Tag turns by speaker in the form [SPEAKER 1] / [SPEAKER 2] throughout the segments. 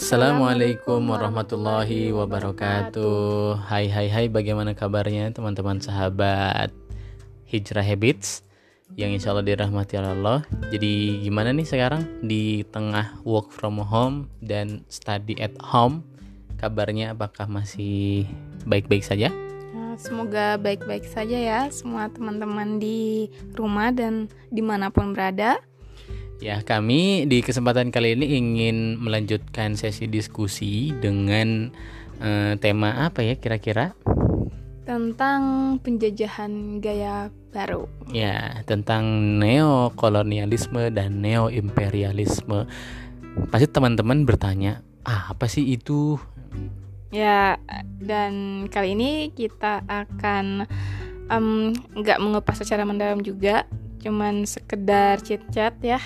[SPEAKER 1] Assalamualaikum warahmatullahi wabarakatuh. Hai hai hai bagaimana kabarnya teman-teman sahabat Hijrah Habits yang insya Allah dirahmati Allah. Jadi gimana nih sekarang di tengah work from home dan study at home? Kabarnya apakah masih baik-baik saja?
[SPEAKER 2] Nah, Semoga baik-baik saja ya semua teman-teman di rumah dan di mana pun berada.
[SPEAKER 1] Ya, kami di kesempatan kali ini ingin melanjutkan sesi diskusi dengan eh, tema apa ya kira-kira?
[SPEAKER 2] Tentang penjajahan gaya baru.
[SPEAKER 1] Ya, tentang neokolonialisme dan neoimperialisme. Pasti teman-teman bertanya, ah, apa sih itu?
[SPEAKER 2] Ya, dan kali ini kita akan nggak mengupas secara mendalam juga, cuman sekedar chit-chat ya.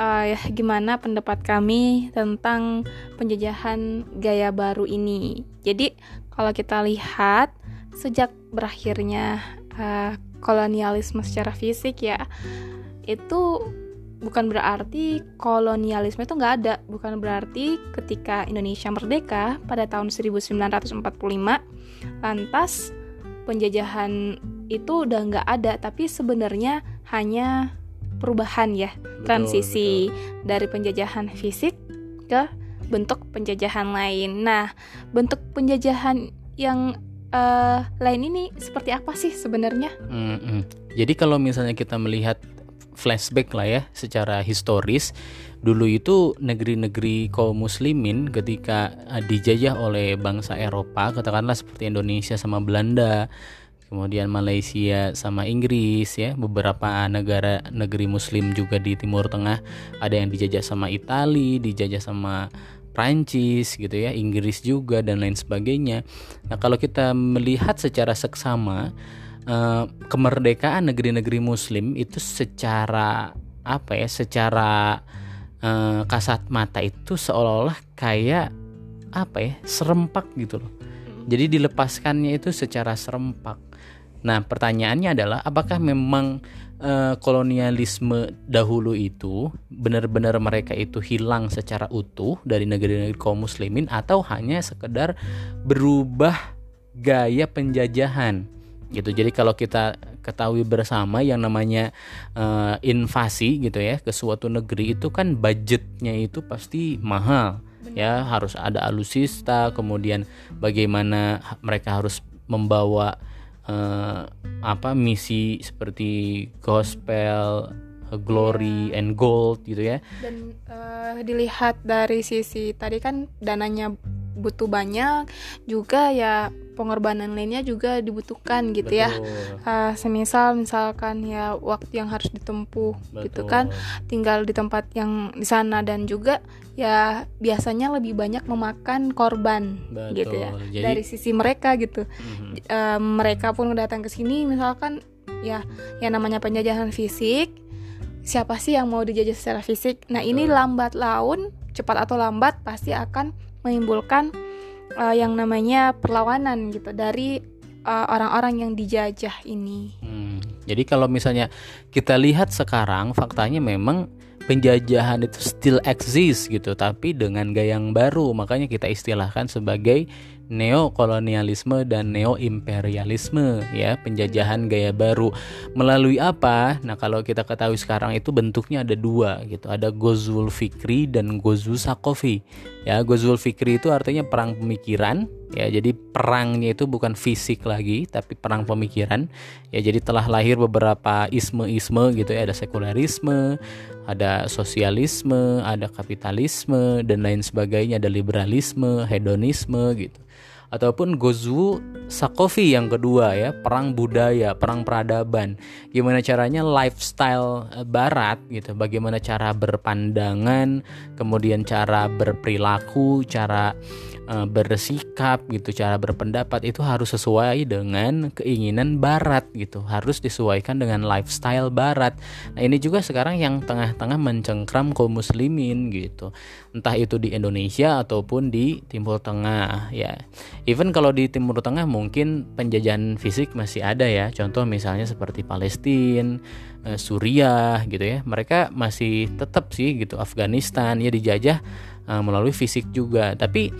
[SPEAKER 2] Eh, ya, gimana pendapat kami tentang penjajahan gaya baru ini? Jadi, kalau kita lihat sejak berakhirnya eh, kolonialisme secara fisik ya, itu bukan berarti kolonialisme itu nggak ada. Bukan berarti ketika Indonesia merdeka pada tahun 1945, lantas penjajahan itu udah nggak ada. Tapi sebenarnya hanya perubahan ya, transisi dari penjajahan fisik ke bentuk penjajahan lain. Nah, bentuk penjajahan yang eh, lain ini seperti apa sih sebenarnya?
[SPEAKER 1] Mm-mm. Jadi kalau misalnya kita melihat flashback lah ya secara historis, dulu itu negeri-negeri kaum muslimin ketika eh, dijajah oleh bangsa Eropa, katakanlah seperti Indonesia sama Belanda, kemudian Malaysia sama Inggris ya, beberapa negara negeri muslim juga di Timur Tengah ada yang dijajah sama Itali, dijajah sama Prancis gitu ya, Inggris juga dan lain sebagainya. Nah, kalau kita melihat secara seksama eh, kemerdekaan negeri-negeri muslim itu secara apa ya, secara eh, kasat mata itu seolah-olah kayak apa ya, serempak gitu loh. Jadi dilepaskannya itu secara serempak. Nah, pertanyaannya adalah apakah memang eh, kolonialisme dahulu itu benar-benar mereka itu hilang secara utuh dari negeri-negeri kaum muslimin atau hanya sekedar berubah gaya penjajahan? Gitu. Jadi kalau kita ketahui bersama yang namanya eh, invasi gitu ya ke suatu negeri itu kan budgetnya itu pasti mahal. Ya harus ada alusista kemudian bagaimana mereka harus membawa eh, apa misi seperti gospel eh, glory and gold gitu ya.
[SPEAKER 2] Dan eh, dilihat dari sisi tadi kan dananya butuh banyak, juga ya pengorbanan lainnya juga dibutuhkan gitu ya.
[SPEAKER 1] Betul,
[SPEAKER 2] Eh, semisal misalkan ya waktu yang harus ditempuh gitu
[SPEAKER 1] betul.
[SPEAKER 2] kan, tinggal di tempat yang di sana dan juga ya biasanya lebih banyak memakan korban gitu ya.
[SPEAKER 1] Betul. Jadi
[SPEAKER 2] Dari sisi mereka gitu.
[SPEAKER 1] mhm,
[SPEAKER 2] Eh, mereka pun datang ke sini misalkan ya yang namanya penjajahan fisik siapa sih yang mau dijajah secara fisik nah ini
[SPEAKER 1] Betul.
[SPEAKER 2] lambat laun cepat atau lambat pasti akan menimbulkan eh, yang namanya perlawanan gitu dari eh, orang-orang yang dijajah ini.
[SPEAKER 1] Hmm, Jadi kalau misalnya kita lihat sekarang faktanya memang penjajahan itu still exist gitu tapi dengan gaya yang baru makanya kita istilahkan sebagai neokolonialisme dan neoimperialisme ya penjajahan gaya baru. Melalui apa? Nah kalau kita ketahui sekarang itu bentuknya ada dua gitu. Ada Gozul Fikri dan Gozul Sakofi ya Gozul Fikri itu artinya perang pemikiran ya. Jadi perangnya itu bukan fisik lagi tapi perang pemikiran. Ya jadi telah lahir beberapa isme-isme gitu ya. Ada sekularisme ada sosialisme ada kapitalisme dan lain sebagainya. Ada liberalisme hedonisme gitu ataupun Gozu Sakofi yang kedua ya perang budaya perang peradaban. Gimana caranya lifestyle eh, barat gitu bagaimana cara berpandangan kemudian cara berperilaku cara eh, bersikap gitu cara berpendapat itu harus sesuai dengan keinginan barat gitu. Harus disesuaikan dengan lifestyle barat. Nah ini juga sekarang yang tengah-tengah mencengkram kaum muslimin gitu. Entah itu di Indonesia ataupun di Timur Tengah ya even kalau di Timur Tengah mungkin penjajahan fisik masih ada ya contoh misalnya seperti Palestina eh, Suriah gitu ya mereka masih tetap sih gitu Afghanistan ya dijajah uh, melalui fisik juga. Tapi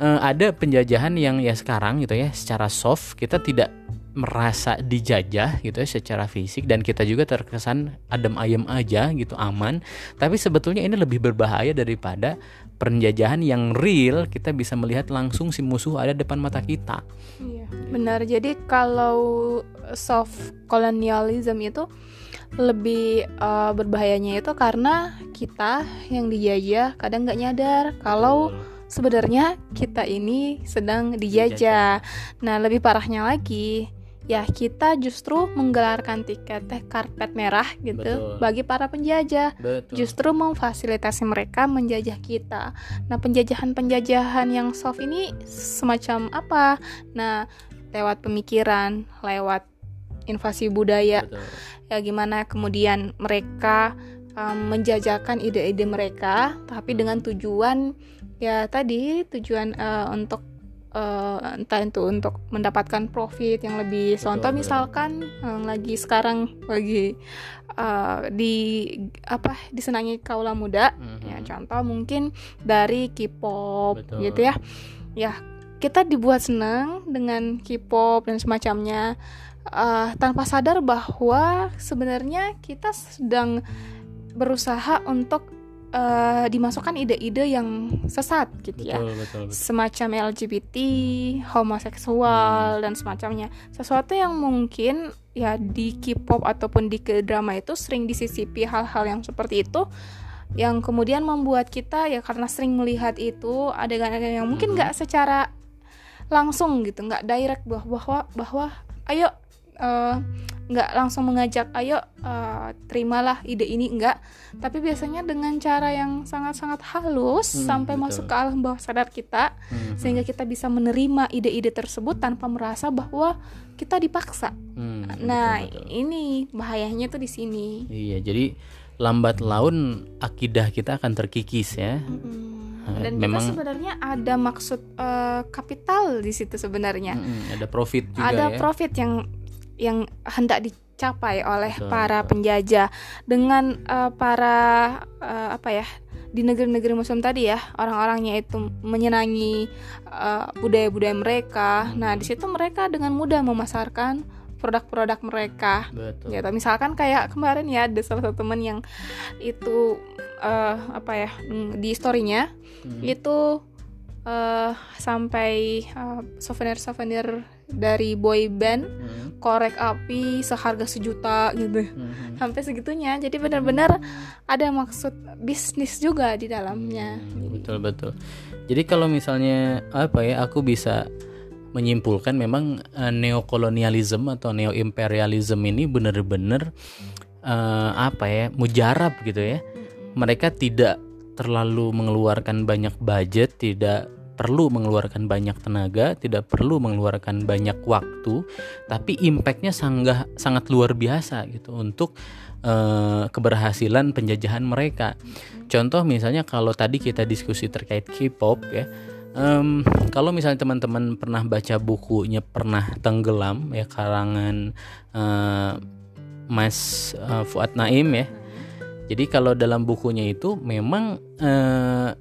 [SPEAKER 1] uh, ada penjajahan yang ya sekarang gitu ya secara soft kita tidak merasa dijajah gitu ya secara fisik dan kita juga terkesan adem ayem aja gitu aman. Tapi sebetulnya ini lebih berbahaya daripada penjajahan yang real. Kita bisa melihat langsung si musuh ada depan mata kita.
[SPEAKER 2] Iya benar. Jadi kalau soft colonialism itu lebih uh, berbahayanya itu karena kita yang dijajah kadang nggak nyadar kalau sebenarnya kita ini sedang dijajah. Nah, lebih parahnya lagi, ya kita justru menggelarkan tiket teh karpet merah gitu Betul. bagi para penjajah. Betul. Justru memfasilitasi mereka menjajah kita. Nah, penjajahan-penjajahan yang soft ini semacam apa? Nah, lewat pemikiran, lewat invasi budaya. Betul. Ya gimana kemudian mereka um, menjajakan ide-ide mereka tapi dengan tujuan ya tadi tujuan uh, untuk uh, entah itu untuk mendapatkan profit yang lebih contoh misalkan yang lagi sekarang lagi uh, di apa disenangi kaula muda. Mm-hmm. ya contoh mungkin dari K-pop gitu ya. Ya kita dibuat senang dengan K-pop dan semacamnya uh, tanpa sadar bahwa sebenarnya kita sedang berusaha untuk uh, dimasukkan ide-ide yang sesat gitu ya betul, betul, betul. semacam LGBT homoseksual hmm. dan semacamnya sesuatu yang mungkin ya di K-pop ataupun di drama itu sering disisipi hal-hal yang seperti itu yang kemudian membuat kita ya karena sering melihat itu adegan-adegan yang mungkin nggak hmm. secara langsung gitu nggak direct bahwa bahwa bahwa ayo uh, nggak langsung mengajak ayo uh, terimalah ide ini enggak tapi biasanya dengan cara yang sangat-sangat halus hmm, sampai betul. masuk ke alam bawah sadar kita hmm, sehingga kita bisa menerima ide-ide tersebut tanpa merasa bahwa kita dipaksa hmm, nah betul, betul. ini bahayanya tuh di sini
[SPEAKER 1] iya jadi lambat laun akidah kita akan terkikis ya
[SPEAKER 2] hmm. dan memang kita sebenarnya ada maksud uh, kapital di situ sebenarnya
[SPEAKER 1] hmm, ada profit juga
[SPEAKER 2] ada ya. profit yang yang hendak dicapai oleh betul, para penjajah dengan uh, para uh, apa ya di negeri-negeri muslim tadi ya orang-orangnya itu menyenangi uh, budaya-budaya mereka. Hmm. Nah di situ mereka dengan mudah memasarkan produk-produk mereka. Betul. Gitu. Misalkan kayak kemarin ya ada salah satu teman yang itu uh, apa ya di storynya hmm. itu uh, sampai uh, souvenir-souvenir dari boy band hmm. korek api seharga sejuta gitu. Hmm. sampai segitunya. Jadi benar-benar ada maksud bisnis juga di dalamnya.
[SPEAKER 1] Hmm, betul betul. Jadi kalau misalnya apa ya aku bisa menyimpulkan memang uh, neokolonialisme atau neoimperialisme ini benar-benar uh, apa ya mujarab gitu ya. Mereka tidak terlalu mengeluarkan banyak budget tidak perlu mengeluarkan banyak tenaga, tidak perlu mengeluarkan banyak waktu, tapi impactnya sangat sangat luar biasa gitu untuk uh, keberhasilan penjajahan mereka. Contoh misalnya kalau tadi kita diskusi terkait K-pop ya, um, kalau misalnya teman-teman pernah baca bukunya pernah tenggelam ya karangan uh, Mas uh, Fuad Naim ya. Jadi kalau dalam bukunya itu memang uh,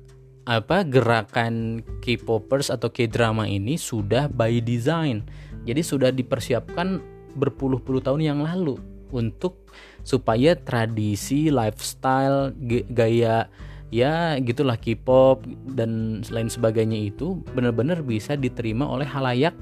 [SPEAKER 1] apa gerakan K-popers atau K-drama ini sudah by design. Jadi sudah dipersiapkan berpuluh-puluh tahun yang lalu untuk supaya tradisi, lifestyle, gaya ya gitulah K-pop dan lain sebagainya itu benar-benar bisa diterima oleh halayak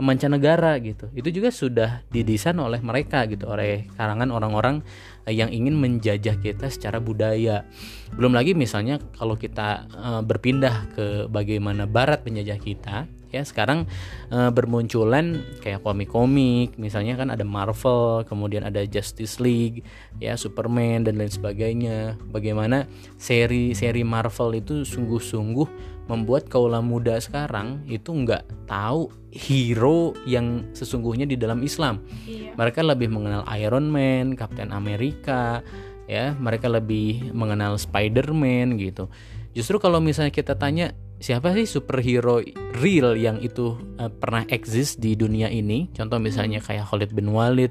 [SPEAKER 1] mancanegara gitu. Itu juga sudah didesain oleh mereka gitu, oleh karangan orang-orang yang ingin menjajah kita secara budaya. Belum lagi misalnya kalau kita uh, berpindah ke bagaimana barat penjajah kita, ya sekarang uh, bermunculan kayak komik-komik, misalnya kan ada Marvel, kemudian ada Justice League, ya Superman dan lain sebagainya. Bagaimana seri-seri Marvel itu sungguh-sungguh membuat kaula muda sekarang itu nggak tahu hero yang sesungguhnya di dalam Islam. Iya. Mereka lebih mengenal Iron Man, Captain America, ya. Mereka lebih mengenal Spider-Man gitu. Justru kalau misalnya kita tanya siapa sih superhero real yang itu uh, pernah eksis di dunia ini? Contoh misalnya hmm. kayak Khalid bin Walid,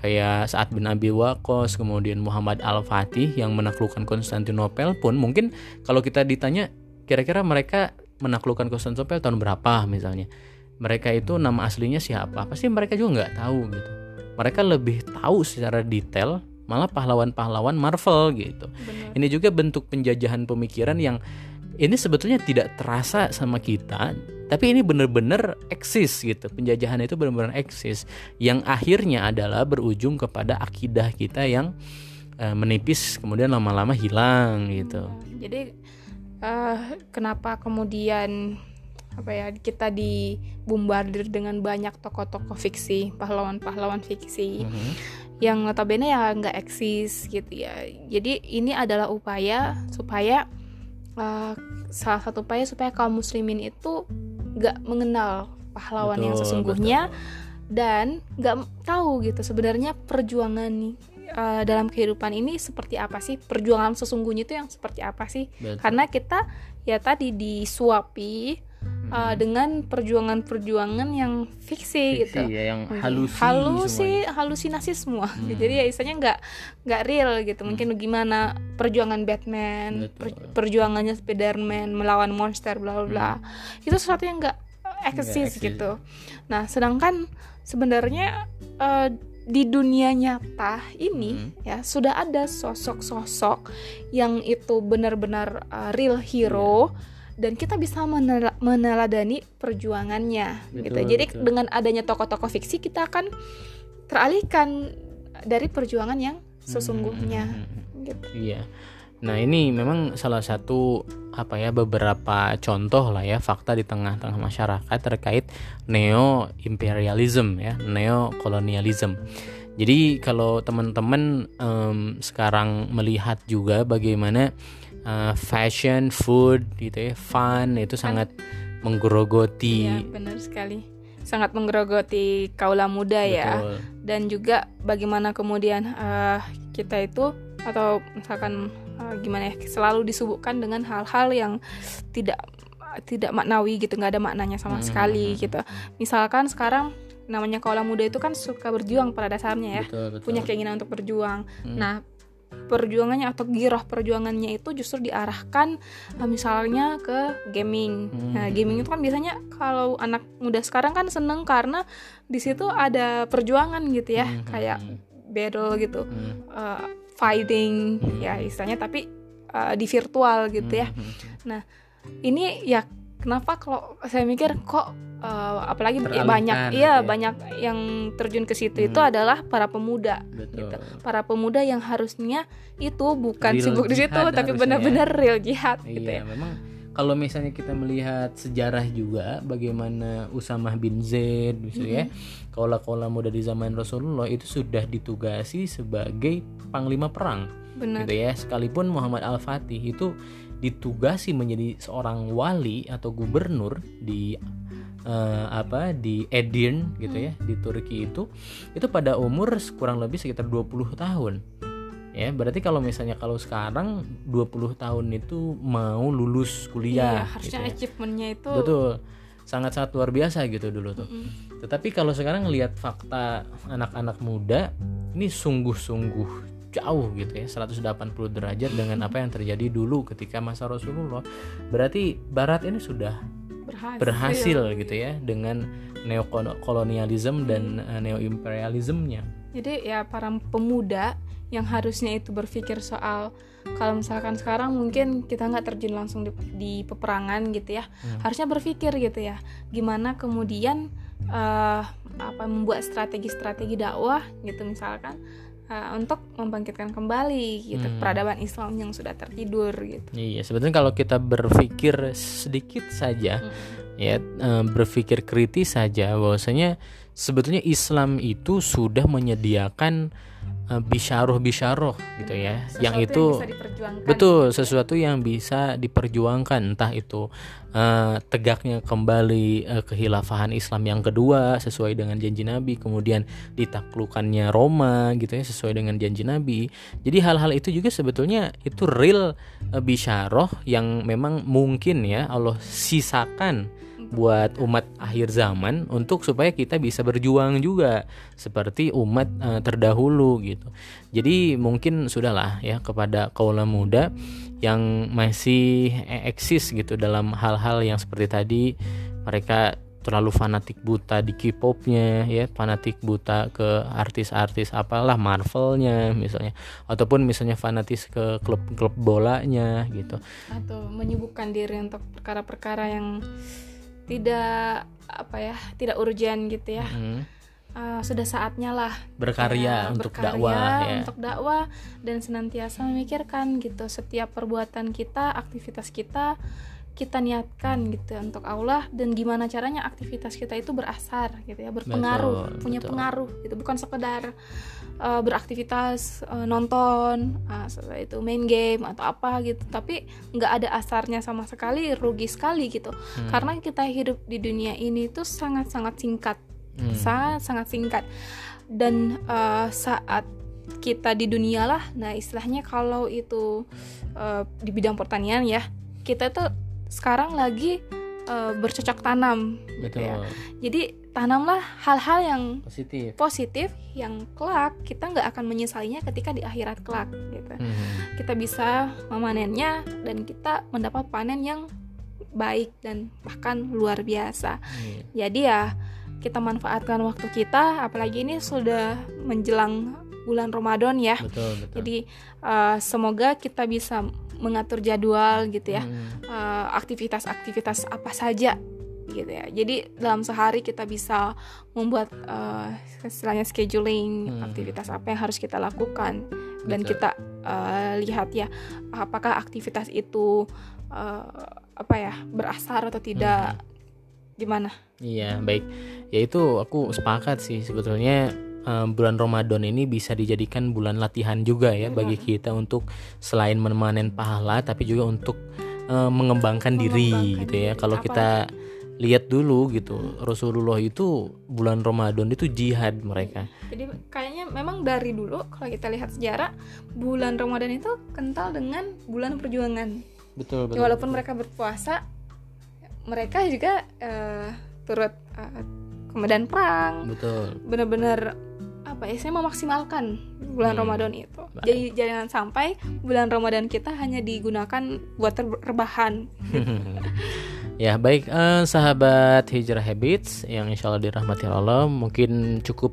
[SPEAKER 1] kayak saat bin Abi Waqqas, kemudian Muhammad Al-Fatih yang menaklukkan Konstantinopel pun mungkin kalau kita ditanya kira-kira mereka menaklukkan Konstantinopel tahun berapa misalnya? Mereka itu nama aslinya siapa? Pasti mereka juga nggak tahu gitu. Mereka lebih tahu secara detail malah pahlawan-pahlawan Marvel gitu.
[SPEAKER 2] Bener.
[SPEAKER 1] ini juga bentuk penjajahan pemikiran yang ini sebetulnya tidak terasa sama kita tapi ini benar-benar eksis gitu. Penjajahan itu benar-benar eksis yang akhirnya adalah berujung kepada akidah kita yang uh, menipis kemudian lama-lama hilang gitu.
[SPEAKER 2] Jadi uh, kenapa kemudian apa ya kita dibombardir dengan banyak tokoh-tokoh fiksi pahlawan-pahlawan fiksi mm -hmm. yang notabene ya nggak eksis gitu ya jadi ini adalah upaya supaya uh, salah satu upaya supaya kaum muslimin itu nggak mengenal pahlawan betul, yang sesungguhnya betul. dan nggak tahu gitu sebenarnya perjuangan nih uh, dalam kehidupan ini seperti apa sih? Perjuangan sesungguhnya itu yang seperti apa sih? Betul. karena kita ya tadi disuapi hmm. uh, dengan perjuangan-perjuangan yang fiksi, fiksi gitu.
[SPEAKER 1] ya, yang halusi
[SPEAKER 2] halusi halusinasi semua. Hmm. jadi ya istilahnya nggak nggak real gitu. Mungkin hmm. gimana perjuangan Batman per, perjuangannya Spiderman melawan monster bla bla hmm. itu sesuatu yang nggak eksis gitu. Nah sedangkan sebenarnya uh, di dunia nyata ini hmm. ya sudah ada sosok-sosok yang itu benar-benar uh, real hero yeah dan kita bisa menel meneladani perjuangannya betul, gitu. Jadi betul. dengan adanya tokoh-tokoh fiksi kita akan teralihkan dari perjuangan yang sesungguhnya hmm, hmm, hmm. gitu.
[SPEAKER 1] Iya. Nah, ini memang salah satu apa ya beberapa contoh lah ya fakta di tengah-tengah masyarakat terkait neo imperialism ya, neo kolonialism. Jadi kalau teman-teman um, sekarang melihat juga bagaimana uh, fashion, food gitu ya, fun itu sangat menggerogoti.
[SPEAKER 2] Iya, benar sekali. Sangat menggerogoti kaula muda ya. Betul. ya. Dan juga bagaimana kemudian uh, kita itu atau misalkan uh, gimana ya selalu disibukkan dengan hal-hal yang tidak tidak maknawi gitu nggak ada maknanya sama hmm. sekali gitu misalkan sekarang namanya kaula muda itu kan suka berjuang pada dasarnya ya betul, betul. punya keinginan untuk berjuang hmm. nah perjuangannya atau giroh perjuangannya itu justru diarahkan uh, misalnya ke gaming. Hmm. Nah, gaming itu kan biasanya kalau anak muda sekarang kan seneng karena di situ ada perjuangan gitu ya, hmm. kayak battle gitu, hmm. uh, fighting hmm. ya istilahnya tapi uh, di virtual gitu ya. Hmm. Nah, ini ya kenapa kalau saya mikir kok uh, apalagi banyak iya ya. banyak yang terjun ke situ hmm. itu adalah para pemuda Betul. gitu para pemuda yang harusnya itu bukan real sibuk di situ tapi benar-benar real jihad
[SPEAKER 1] iya,
[SPEAKER 2] gitu ya
[SPEAKER 1] memang kalau misalnya kita melihat sejarah juga bagaimana Usamah bin Zaid gitu ya, mm -hmm. kaula-kaula muda di zaman Rasulullah itu sudah ditugasi sebagai panglima perang Benar. gitu ya sekalipun Muhammad Al-Fatih itu ditugasi menjadi seorang wali atau gubernur di uh, apa di Edirne gitu ya di Turki itu itu pada umur kurang lebih sekitar 20 tahun ya berarti kalau misalnya kalau sekarang 20 tahun itu mau lulus kuliah
[SPEAKER 2] iya, harusnya gitu ya. achievementnya itu
[SPEAKER 1] betul sangat-sangat luar biasa gitu dulu tuh. Mm -hmm. Tetapi kalau sekarang lihat fakta anak-anak muda ini sungguh-sungguh jauh gitu ya 180 derajat dengan apa yang terjadi dulu ketika masa Rasulullah. Berarti barat ini sudah berhasil, berhasil gitu ya dengan neokolonialisme dan uh, neoimperialismenya.
[SPEAKER 2] Jadi ya para pemuda yang harusnya itu berpikir soal kalau misalkan sekarang mungkin kita nggak terjun langsung di, di peperangan gitu ya, hmm. harusnya berpikir gitu ya, gimana kemudian uh, apa membuat strategi-strategi dakwah gitu misalkan uh, untuk membangkitkan kembali gitu hmm. peradaban Islam yang sudah tertidur gitu.
[SPEAKER 1] Iya, sebetulnya kalau kita berpikir sedikit saja hmm. ya uh, berpikir kritis saja bahwasanya sebetulnya Islam itu sudah menyediakan bisharoh bisharoh gitu ya.
[SPEAKER 2] Sesuatu yang
[SPEAKER 1] itu
[SPEAKER 2] yang
[SPEAKER 1] betul sesuatu yang bisa diperjuangkan. Entah itu uh, tegaknya kembali uh, kehilafahan Islam yang kedua sesuai dengan janji Nabi kemudian ditaklukannya Roma gitu ya sesuai dengan janji Nabi. Jadi hal-hal itu juga sebetulnya itu real uh, bisharoh yang memang mungkin ya Allah sisakan buat umat akhir zaman untuk supaya kita bisa berjuang juga seperti umat uh, terdahulu gitu. Jadi mungkin sudahlah ya kepada kaula muda yang masih eksis gitu dalam hal-hal yang seperti tadi. Mereka terlalu fanatik buta di K-popnya ya fanatik buta ke artis-artis apalah Marvelnya misalnya. Ataupun misalnya fanatis ke klub-klub bolanya gitu.
[SPEAKER 2] Atau menyibukkan diri untuk perkara-perkara yang tidak apa ya tidak urgent gitu ya. Mm-hmm. uh, sudah saatnya lah.
[SPEAKER 1] Berkarya ya, untuk berkarya dakwah
[SPEAKER 2] ya. untuk dakwah dan senantiasa memikirkan gitu. Setiap perbuatan kita aktivitas kita kita niatkan gitu untuk Allah dan gimana caranya aktivitas kita itu berasar gitu ya berpengaruh betul, punya betul. pengaruh gitu. Bukan sekedar uh, beraktivitas uh, nonton uh, itu main game atau apa gitu tapi nggak ada asarnya sama sekali rugi sekali gitu hmm. karena kita hidup di dunia ini itu sangat sangat singkat hmm. sangat sangat singkat dan uh, saat kita di dunia lah nah istilahnya kalau itu uh, di bidang pertanian ya kita tuh sekarang lagi uh, bercocok tanam gitu ya. Jadi tanamlah hal-hal yang
[SPEAKER 1] positif,
[SPEAKER 2] positif yang kelak kita nggak akan menyesalinya ketika di akhirat kelak gitu. Hmm. Kita bisa memanennya dan kita mendapat panen yang baik dan bahkan luar biasa. Hmm. Jadi ya kita manfaatkan waktu kita apalagi ini sudah menjelang bulan Ramadan ya.
[SPEAKER 1] Betul, betul.
[SPEAKER 2] Jadi uh, semoga kita bisa mengatur jadwal gitu ya hmm. uh, aktivitas-aktivitas apa saja gitu ya. Jadi dalam sehari kita bisa membuat uh, istilahnya scheduling hmm. aktivitas apa yang harus kita lakukan. Dan kita uh, lihat ya apakah aktivitas itu uh, apa ya berasar atau tidak hmm. gimana?
[SPEAKER 1] Iya baik. Ya itu aku sepakat sih sebetulnya uh, bulan Ramadan ini bisa dijadikan bulan latihan juga ya bagi kita untuk selain memanen pahala tapi juga untuk uh, mengembangkan, diri gitu ya. Kalau kita lihat dulu gitu Rasulullah itu bulan Ramadan itu jihad mereka.
[SPEAKER 2] Jadi kayaknya memang dari dulu kalau kita lihat sejarah bulan Ramadan itu kental dengan bulan perjuangan.
[SPEAKER 1] Betul betul.
[SPEAKER 2] Ya, walaupun betul. mereka berpuasa mereka juga uh, turut uh, kemudian perang.
[SPEAKER 1] Betul.
[SPEAKER 2] Benar-benar apa ya saya memaksimalkan bulan hmm. Ramadan itu Baik. jadi jangan sampai bulan Ramadan kita hanya digunakan buat rebahan
[SPEAKER 1] ya baik uh, sahabat hijrah habits yang insya Allah dirahmati Allah mungkin cukup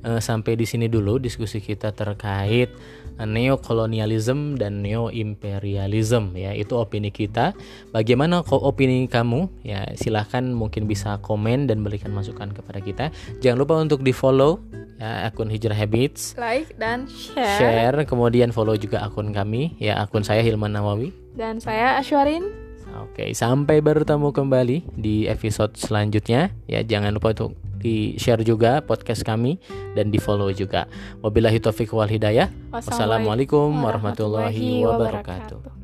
[SPEAKER 1] uh, sampai di sini dulu diskusi kita terkait neokolonialisme dan neoimperialisme ya itu opini kita. Bagaimana kok opini kamu? Ya silahkan mungkin bisa komen dan berikan masukan kepada kita. Jangan lupa untuk di follow ya akun Hijrah Habits.
[SPEAKER 2] Like dan share.
[SPEAKER 1] Share kemudian follow juga akun kami ya akun saya Hilman Nawawi.
[SPEAKER 2] Dan saya Ashwarin
[SPEAKER 1] Oke, sampai bertemu kembali di episode selanjutnya. Ya, jangan lupa untuk di share juga podcast kami dan di follow juga. Wabillahi taufiq wal hidayah. Wassalamualaikum warahmatullahi wabarakatuh.